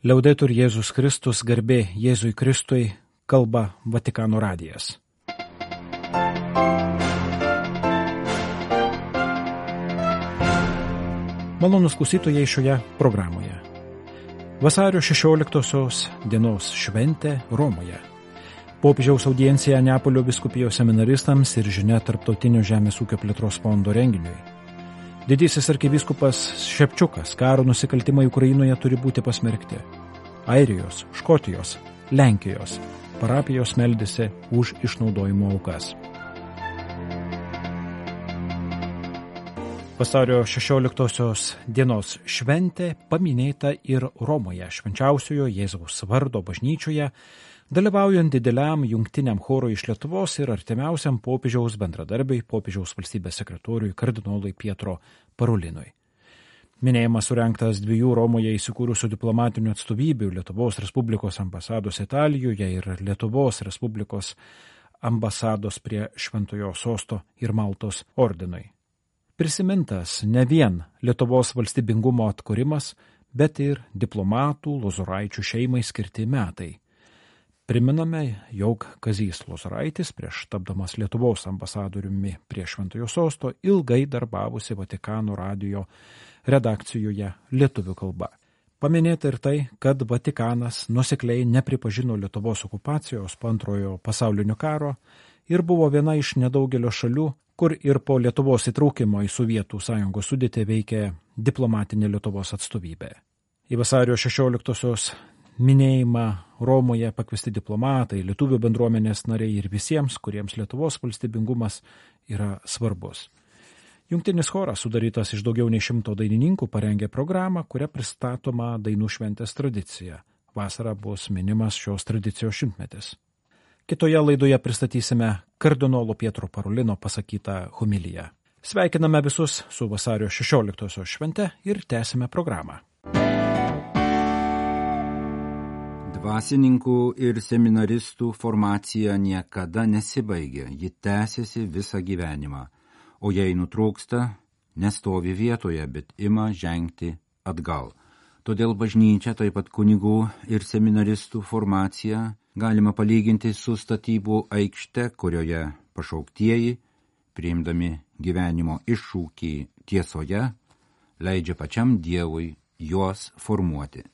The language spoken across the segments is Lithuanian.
Liaudetur Jėzus Kristus garbė Jėzui Kristui kalba Vatikano radijas. Malonus klausytojai šioje programoje. Vasario 16 dienos šventė Romoje. Popiežiaus audiencija Neapolio biskupijos seminaristams ir žinia Tarptautinio žemės ūkio plėtros fondo renginiui. Didysis arkivyskupas Šepčiukas karo nusikaltimai Ukrainoje turi būti pasmerkti. Airijos, Škotijos, Lenkijos parapijos meldėsi už išnaudojimo aukas. Vasario 16 dienos šventė paminėta ir Romoje švenčiausiojo Jėzaus vardo bažnyčioje, dalyvaujant dideliam jungtiniam chorui iš Lietuvos ir artimiausiam popiežiaus bendradarbiai popiežiaus valstybės sekretoriui kardinolui Pietro Parulinui. Minėjimas surinktas dviejų Romoje įsikūrusių diplomatinių atstovybių Lietuvos Respublikos ambasados Italijoje ir Lietuvos Respublikos ambasados prie Šventojo sosto ir Maltos ordinui. Prisimintas ne vien Lietuvos valstybingumo atkūrimas, bet ir diplomatų lozoraičių šeimai skirti metai Priminame, jog Kazys Lozoraitis prieš tapdamas Lietuvos ambasadoriumi prie Šventojo sosto ilgai darbavusi Vatikano radio redakcijoje lietuvių kalba. Paminėta ir tai, kad Vatikanas nusekliai nepripažino Lietuvos okupacijos po antrojo pasaulinio karo ir buvo viena iš nedaugelio šalių, kur ir po Lietuvos įtraukimo į Sovietų sąjungos sudėtį veikė diplomatinė Lietuvos atstovybė. Į vasario 16 minėjimą Romoje pakviesti diplomatai, lietuvių bendruomenės nariai ir visiems, kuriems Lietuvos valstybingumas yra svarbus. Jungtinis choras, sudarytas iš daugiau nei šimto dainininkų, parengė programą, kuria pristatoma dainų šventės tradicija. Vasara bus minimas šios tradicijos šimtmetis. Kitoje laidoje pristatysime kardinolo Pietro Parulino pasakytą humiliją. Sveikiname visus su vasario 16 švente ir tęsime programą. Dvasininkų ir seminaristų formacija niekada nesibaigia, ji tęsiasi visą gyvenimą, o jei nutrūksta, nestovi vietoje, bet ima žengti atgal. Todėl bažnyčia, taip pat kunigų ir seminaristų formacija galima palyginti su statybų aikšte, kurioje pašauktieji, priimdami gyvenimo iššūkį tiesoje, leidžia pačiam Dievui juos formuoti.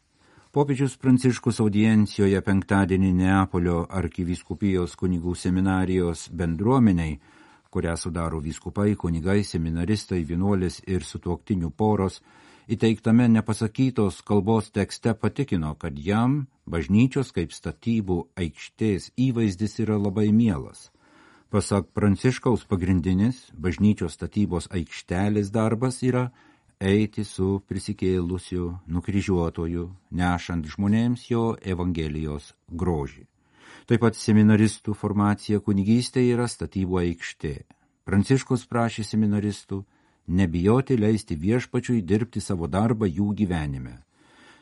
Popiežius Pranciškus audiencijoje penktadienį Neapolio arkivyskupijos kunigų seminarijos bendruomeniai, kurią sudaro vyskupai, kunigai, seminaristai, vienuolis ir sutuoktinių poros, įteiktame nepasakytos kalbos tekste patikino, kad jam bažnyčios kaip statybų aikštės įvaizdis yra labai mielas. Pasak Pranciškaus pagrindinis bažnyčios statybos aikštelės darbas yra eiti su prisikėlusiu nukryžiuotoju, nešant žmonėms jo Evangelijos grožį. Taip pat seminaristų formacija kunigystė yra statybų aikštė. Pranciškus prašė seminaristų nebijoti leisti viešpačiui dirbti savo darbą jų gyvenime.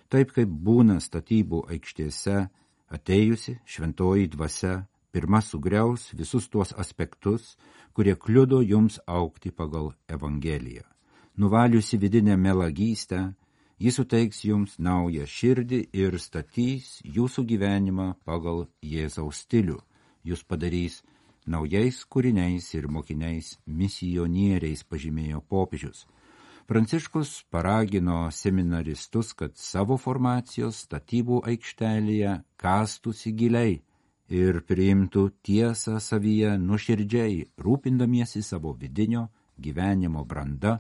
Taip kaip būna statybų aikštėse, atėjusi šventoji dvasia pirma sugriaus visus tuos aspektus, kurie kliudo jums aukti pagal Evangeliją nuvaliusi vidinę melagystę, jis suteiks jums naują širdį ir statys jūsų gyvenimą pagal Jėzaus stilių. Jūs padarys naujais kūriniais ir mokiniais misionieriais, pažymėjo popiežius. Pranciškus paragino seminaristus, kad savo formacijos statybų aikštelėje kastųsi giliai ir priimtų tiesą savyje nuširdžiai, rūpindamiesi savo vidinio gyvenimo branda,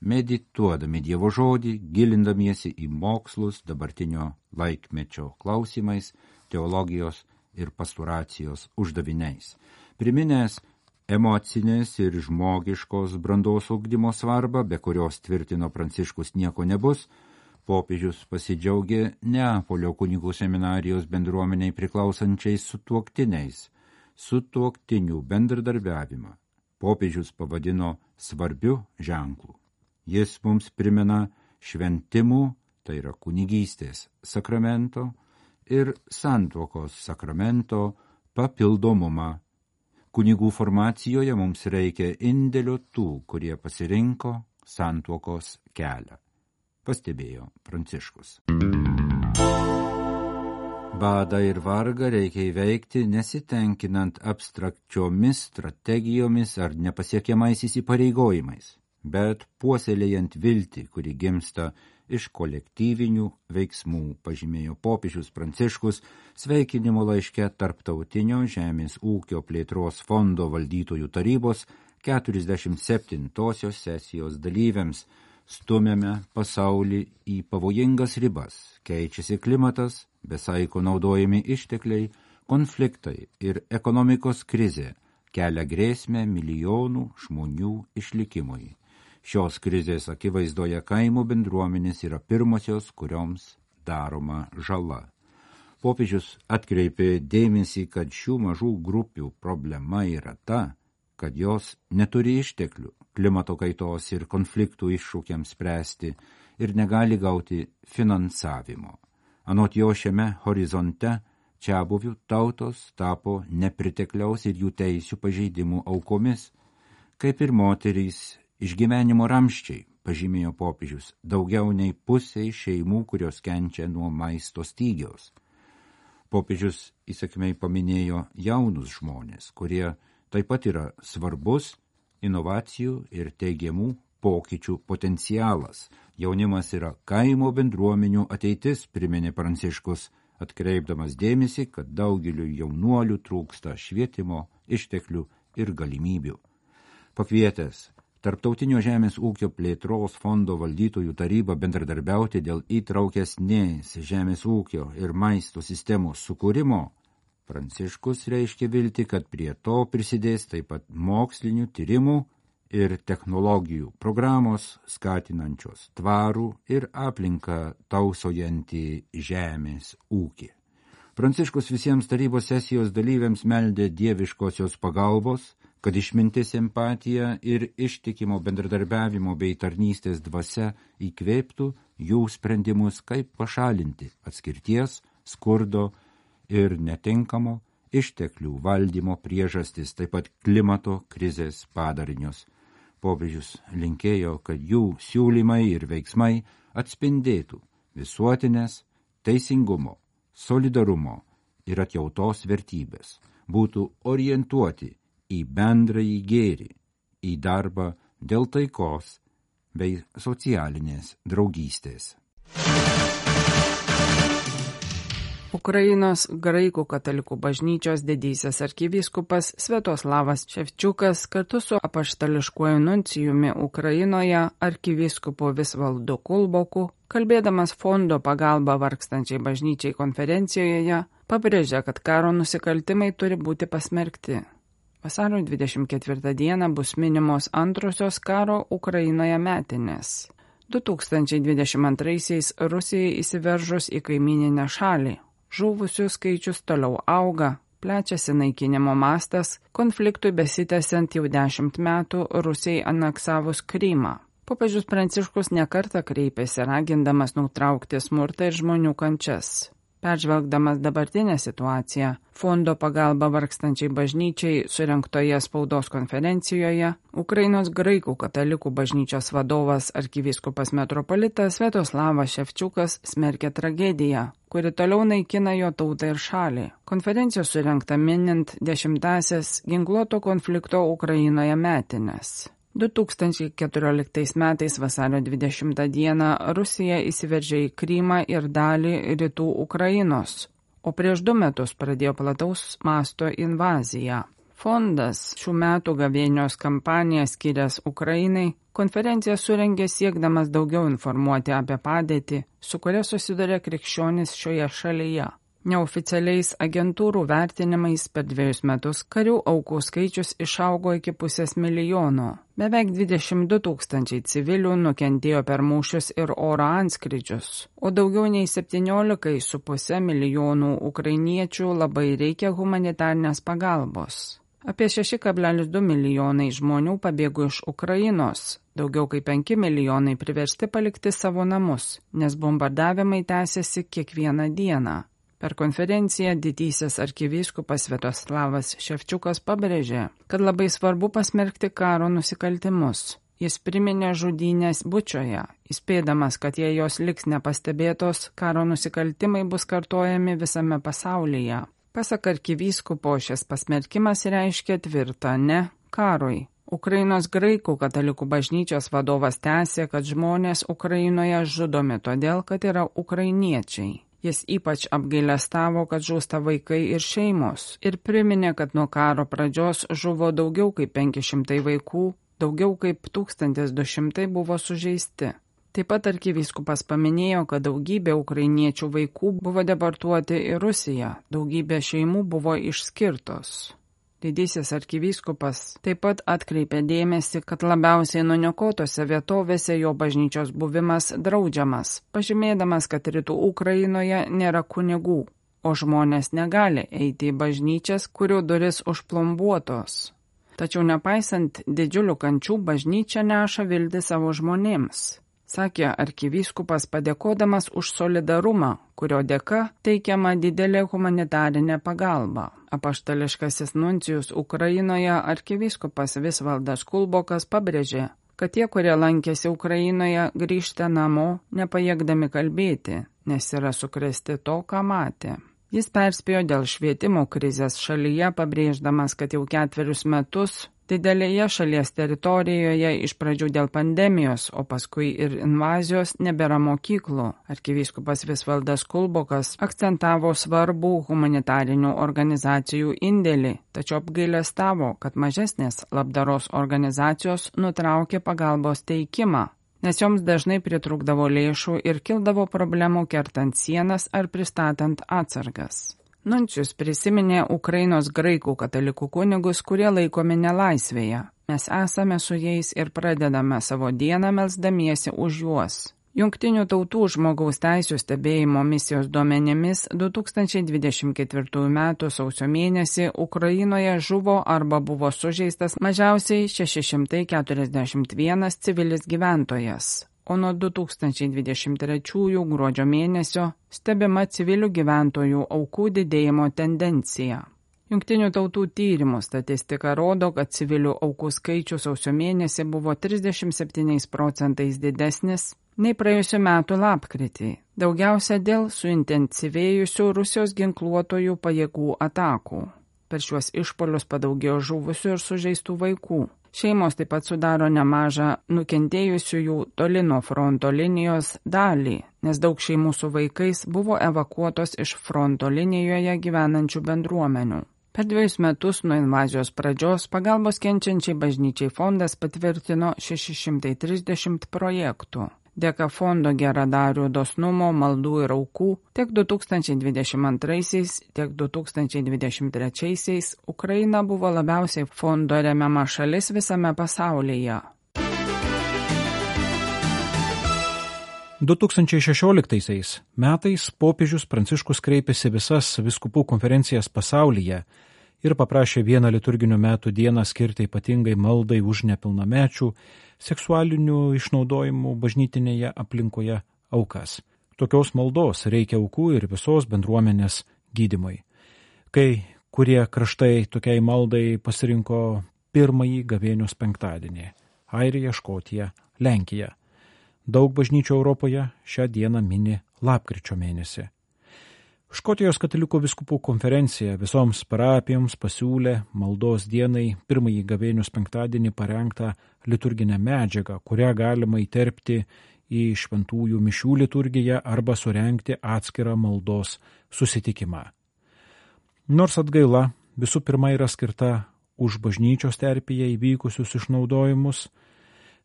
medituodami Dievo žodį, gilindamiesi į mokslus dabartinio laikmečio klausimais, teologijos ir pasturacijos uždaviniais. Priminęs emocinės ir žmogiškos brandos ugdymo svarbą, be kurios tvirtino Pranciškus nieko nebus, popiežius pasidžiaugė Neapolio kunigų seminarijos bendruomeniai priklausančiais sutuoktiniais, sutuoktinių bendradarbiavimą. Popiežius pavadino svarbiu ženklu. Jis mums primena šventimų, tai yra kunigystės sakramento ir santuokos sakramento papildomumą. Kunigų formacijoje mums reikia indėlio tų, kurie pasirinko santuokos kelią, pastebėjo Pranciškus. Badą ir vargą reikia įveikti nesitenkinant abstrakčiomis strategijomis ar nepasiekiamais įsipareigojimais, bet puoselėjant viltį, kuri gimsta iš kolektyvinių veiksmų, pažymėjo popiežius Pranciškus sveikinimo laiške Tarptautinio žemės ūkio plėtros fondo valdytojų tarybos 47-osios sesijos dalyviams stumėme pasaulį į pavojingas ribas, keičiasi klimatas, besaiko naudojami ištekliai, konfliktai ir ekonomikos krizė kelia grėsmę milijonų žmonių išlikimui. Šios krizės akivaizdoje kaimo bendruomenės yra pirmosios, kurioms daroma žala. Popiežius atkreipė dėmesį, kad šių mažų grupių problema yra ta, kad jos neturi išteklių klimato kaitos ir konfliktų iššūkiams spręsti ir negali gauti finansavimo. Anot jo šiame horizonte čia buvių tautos tapo nepritekliaus ir jų teisių pažeidimų aukomis, kaip ir moterys išgyvenimo ramščiai, pažymėjo popiežius, daugiau nei pusiai šeimų, kurios kenčia nuo maisto stygiaus. Popiežius įsakmei paminėjo jaunus žmonės, kurie taip pat yra svarbus inovacijų ir teigiamų pokyčių potencialas. Jaunimas yra kaimo bendruomenių ateitis, priminė Pranciškus, atkreipdamas dėmesį, kad daugeliu jaunuolių trūksta švietimo, išteklių ir galimybių. Pakvietęs Tarptautinio žemės ūkio plėtros fondo valdytojų taryba bendradarbiauti dėl įtraukesnės žemės ūkio ir maisto sistemos sukūrimo, Pranciškus reiškia vilti, kad prie to prisidės taip pat mokslinių tyrimų ir technologijų programos skatinančios tvarų ir aplinką tausojantį žemės ūkį. Pranciškus visiems tarybos sesijos dalyviams meldė dieviškosios pagalbos, kad išmintis empatija ir ištikimo bendradarbiavimo bei tarnystės dvasia įkvėptų jų sprendimus, kaip pašalinti atskirties, skurdo ir netinkamo išteklių valdymo priežastis, taip pat klimato krizės padarinius – Popiežius linkėjo, kad jų siūlymai ir veiksmai atspindėtų visuotinės teisingumo, solidarumo ir atjautos vertybės, būtų orientuoti į bendrąjį gėrį, į darbą dėl taikos bei socialinės draugystės. Ukrainos graikų katalikų bažnyčios didysis arkivyskupas Svetoslavas Ševčiukas kartu su apaštališkuoju nuncijumi Ukrainoje arkivyskupu Visvaldu Kulboku, kalbėdamas fondo pagalba vargstančiai bažnyčiai konferencijoje, pabrėžė, kad karo nusikaltimai turi būti pasmerkti. Vasario 24 dieną bus minimos antrosios karo Ukrainoje metinės. 2022-aisiais Rusijai įsiveržus į kaimininę šalį, žuvusių skaičius toliau auga, plečiasi naikinimo mastas, konfliktui besitęsiant jau dešimt metų Rusijai aneksavus Krymą. Popiežius Pranciškus nekarta kreipėsi ragindamas nutraukti smurtą ir žmonių kančias. Peržvelgdamas dabartinę situaciją, fondo pagalba vargstančiai bažnyčiai surinktoje spaudos konferencijoje, Ukrainos graikų katalikų bažnyčios vadovas arkivyskupas metropolitas Svetoslavas Ševčiukas smerkė tragediją, kuri toliau naikina jo tautą ir šalį. Konferencija surinkta minint dešimtasias ginkluoto konflikto Ukrainoje metinės. 2014 metais vasario 20 dieną Rusija įsiveržė į Krymą ir dalį rytų Ukrainos, o prieš du metus pradėjo plataus masto invaziją. Fondas šių metų gavėnios kampaniją skirias Ukrainai konferenciją surengė siekdamas daugiau informuoti apie padėtį, su kuria susiduria krikščionis šioje šalyje. Neoficialiais agentūrų vertinimais per dviejus metus karių aukų skaičius išaugo iki pusės milijono. Beveik 22 tūkstančiai civilių nukentėjo per mūšius ir oro anskridžius, o daugiau nei 17,5 milijonų ukrainiečių labai reikia humanitarnės pagalbos. Apie 6,2 milijonai žmonių pabėgo iš Ukrainos, daugiau kaip 5 milijonai priversti palikti savo namus, nes bombardavimai tęsiasi kiekvieną dieną. Per konferenciją didysis arkivyskupas Svetoslavas Ševčiukas pabrėžė, kad labai svarbu pasmerkti karo nusikaltimus. Jis priminė žudynės bučioje, įspėdamas, kad jei jos liks nepastebėtos, karo nusikaltimai bus kartojami visame pasaulyje. Pasak arkivyskupo, šis pasmerkimas reiškia tvirtą ne karui. Ukrainos graikų katalikų bažnyčios vadovas tęsė, kad žmonės Ukrainoje žudomi todėl, kad yra ukrainiečiai. Jis ypač apgailestavo, kad žūsta vaikai ir šeimos ir priminė, kad nuo karo pradžios žuvo daugiau kaip 500 vaikų, daugiau kaip 1200 buvo sužeisti. Taip pat arkivyskupas paminėjo, kad daugybė ukrainiečių vaikų buvo deportuoti į Rusiją, daugybė šeimų buvo išskirtos. Didysis arkivyskupas taip pat atkreipė dėmesį, kad labiausiai nuniokotose vietovėse jo bažnyčios buvimas draudžiamas, pažymėdamas, kad rytų Ukrainoje nėra kunigų, o žmonės negali eiti į bažnyčias, kurių duris užplombuotos. Tačiau nepaisant didžiulių kančių, bažnyčia neša viltį savo žmonėms. Sakė arkivyskupas padėkodamas už solidarumą, kurio dėka teikiama didelė humanitarinė pagalba. Apaštališkasis nuncijus Ukrainoje arkivyskupas Visvaldas Kulbokas pabrėžė, kad tie, kurie lankėsi Ukrainoje, grįžta namo, nepajėgdami kalbėti, nes yra sukresti to, ką matė. Jis perspėjo dėl švietimo krizės šalyje, pabrėždamas, kad jau ketverius metus didelėje šalies teritorijoje iš pradžių dėl pandemijos, o paskui ir invazijos nebėra mokyklų. Arkivyskupas Visvaldas Kulbokas akcentavo svarbų humanitarinių organizacijų indėlį, tačiau apgailestavo, kad mažesnės labdaros organizacijos nutraukė pagalbos teikimą, nes joms dažnai pritrūkdavo lėšų ir kildavo problemų kertant sienas ar pristatant atsargas. Nunčius prisiminė Ukrainos graikų katalikų kunigus, kurie laikomi nelaisvėje. Mes esame su jais ir pradedame savo dieną melsdamiesi už juos. Junktinių tautų žmogaus teisų stebėjimo misijos duomenimis 2024 m. sausio mėnesį Ukrainoje žuvo arba buvo sužeistas mažiausiai 641 civilis gyventojas, o nuo 2023 gruodžio mėnesio stebima civilių gyventojų aukų didėjimo tendencija. Junktinių tautų tyrimų statistika rodo, kad civilių aukų skaičius sausio mėnesį buvo 37 procentais didesnis nei praėjusiu metu lapkritį, daugiausia dėl suintensyvėjusių Rusijos ginkluotojų pajėgų atakų. Per šiuos išpolius padaugėjo žuvusių ir sužeistų vaikų. Šeimos taip pat sudaro nemažą nukentėjusiųjų toli nuo fronto linijos dalį, nes daug šeimų su vaikais buvo evakuotos iš fronto linijoje gyvenančių bendruomenių. Per dviejus metus nuo invazijos pradžios pagalbos kenčiančiai bažnyčiai fondas patvirtino 630 projektų. Dėka fondo geradarių dosnumo, maldų ir aukų tiek 2022, tiek 2023 Ukraina buvo labiausiai fondo remiama šalis visame pasaulyje. 2016 metais popiežius Pranciškus kreipėsi visas viskupų konferencijas pasaulyje ir paprašė vieną liturginių metų dieną skirti ypatingai maldai už nepilnamečių seksualinių išnaudojimų bažnytinėje aplinkoje aukas. Tokios maldos reikia aukų ir visos bendruomenės gydimui. Kai kurie kraštai tokiai maldai pasirinko pirmąjį gavėnios penktadienį - Airija, Škotija, Lenkija. Daug bažnyčių Europoje šią dieną mini lapkričio mėnesį. Škotijos katalikų viskupų konferencija visoms parapijoms pasiūlė maldos dienai pirmąjį gavėnius penktadienį parengtą liturginę medžiagą, kurią galima įterpti į šventųjų mišių liturgiją arba surenkti atskirą maldos susitikimą. Nors atgaila visų pirma yra skirta už bažnyčios terpėje įvykusius išnaudojimus,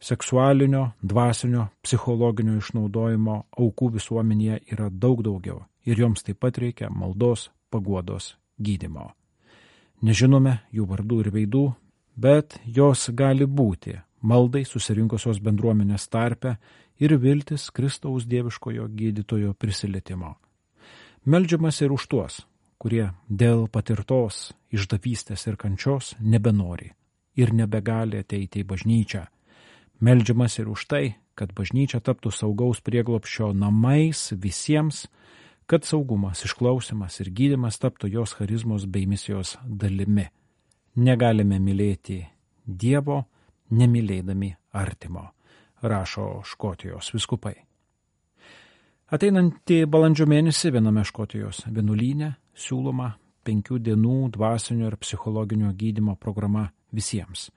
seksualinio, dvasinio, psichologinio išnaudojimo aukų visuomenėje yra daug daugiau ir joms taip pat reikia maldos, paguodos, gydimo. Nežinome jų vardų ir veidų, bet jos gali būti maldai susirinkusios bendruomenės tarpe ir viltis Kristaus dieviškojo gydytojo prisilietimo. Meldžiamas ir už tuos, kurie dėl patirtos išdavystės ir kančios nebenori ir nebegali ateiti į bažnyčią. Meldžiamas ir už tai, kad bažnyčia taptų saugaus prieglopščio namais visiems, kad saugumas, išklausimas ir gydimas taptų jos charizmos bei misijos dalimi. Negalime mylėti Dievo, nemylėdami artimo, rašo Škotijos viskupai. Ateinantį balandžio mėnesį viename Škotijos vienuolynė siūloma penkių dienų dvasinio ir psichologinio gydimo programa visiems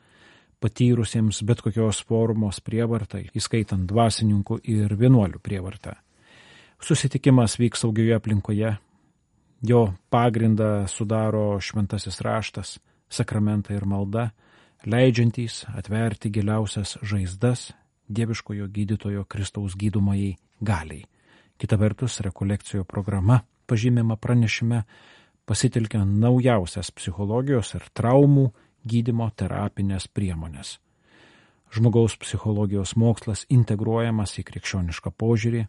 patyrusiems bet kokios formos prievartai, įskaitant dvasininkų ir vienuolių prievartą. Susitikimas vyks saugioje aplinkoje, jo pagrindą sudaro šventasis raštas, sakramentai ir malda, leidžiantys atverti giliausias žaizdas dieviškojo gydytojo Kristaus gydomajai galiai. Kita vertus, rekolekcijų programa pažymima pranešime pasitelkia naujausias psichologijos ir traumų gydimo terapinės priemonės. Žmogaus psichologijos mokslas integruojamas į krikščionišką požiūrį,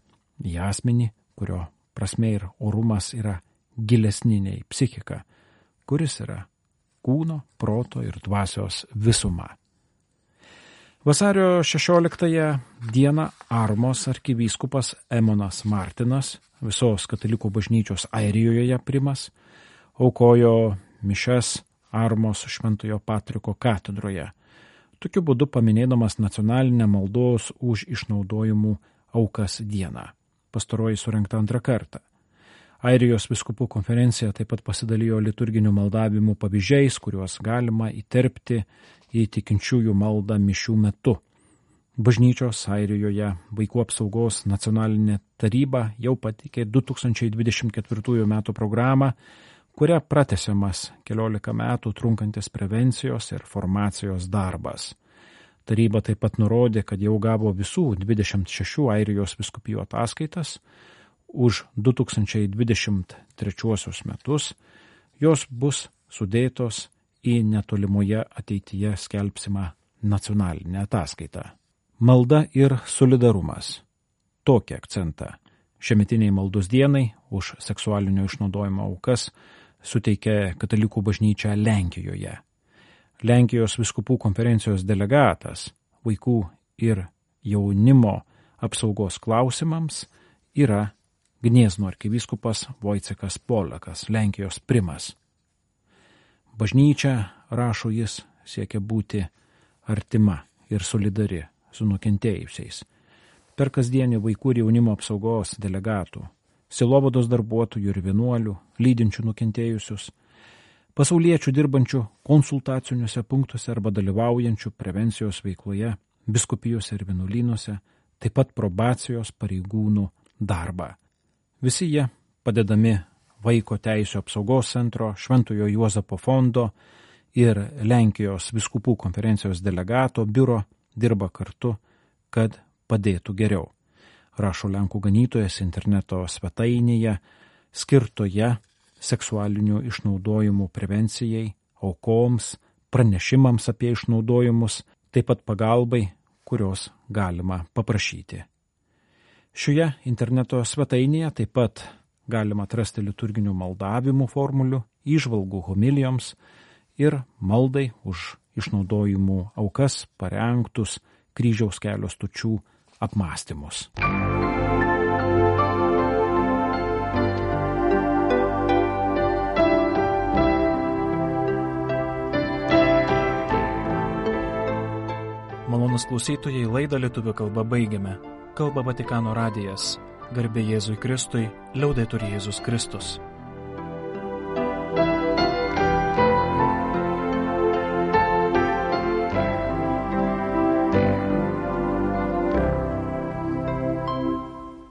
į asmenį, kurio prasme ir orumas yra gilesni nei psichika, kuris yra kūno, proto ir dvasios visuma. Vasario 16 dieną Armos arkivyskupas Emonas Martinas, visos katalikų bažnyčios Airijoje primas, aukojo mišes Armos Šventojo Patriko katedroje, tokiu būdu paminėdamas nacionalinę maldos už išnaudojimų aukas dieną. Pastaroji surinkta antrą kartą. Airijos viskupų konferencija taip pat pasidalijo liturginių maldavimų pavyzdžiais, kuriuos galima įterpti į tikinčiųjų maldą mišių metu. Bažnyčios Airijoje vaikų apsaugos nacionalinė taryba jau patikė 2024 m. programą, kuria pratesiamas keliolika metų trunkantis prevencijos ir formacijos darbas. Taryba taip pat nurodė, kad jau gavo visų 26 Airijos viskupijų ataskaitas už 2023 metus, jos bus sudėtos į netolimoje ateityje skelbsimą nacionalinę ataskaitą. Malda ir solidarumas. Tokį akcentą šiemetiniai maldos dienai už seksualinio išnaudojimo aukas suteikė katalikų bažnyčia Lenkijoje. Lenkijos viskupų konferencijos delegatas vaikų ir jaunimo apsaugos klausimams yra Gniezno arkivyskupas Vojcekas Polakas, Lenkijos primas. Bažnyčia, rašo jis, siekia būti artima ir solidari su nukentėjusiais. Per kasdienį vaikų ir jaunimo apsaugos delegatų silovados darbuotojų ir vienuolių, lydinčių nukentėjusius, pasauliečių dirbančių konsultaciniuose punktuose arba dalyvaujančių prevencijos veikloje, biskupijose ir vienuolynuose, taip pat probacijos pareigūnų darbą. Visi jie padedami Vaiko teisų apsaugos centro, Šventojo Juozapo fondo ir Lenkijos viskupų konferencijos delegato biuro dirba kartu, kad padėtų geriau rašo Lenkų ganytojas interneto svetainėje, skirtoje seksualinių išnaudojimų prevencijai, aukoms, pranešimams apie išnaudojimus, taip pat pagalbai, kurios galima paprašyti. Šioje interneto svetainėje taip pat galima atrasti liturginių maldavimų formulių, įžvalgų homilijoms ir maldai už išnaudojimų aukas parengtus kryžiaus kelio stučių apmąstymus. Malonus klausytojai laidą lietuvių kalbą baigiame. Kalba Vatikano radijas. Garbė Jėzui Kristui, liaudai turi Jėzus Kristus.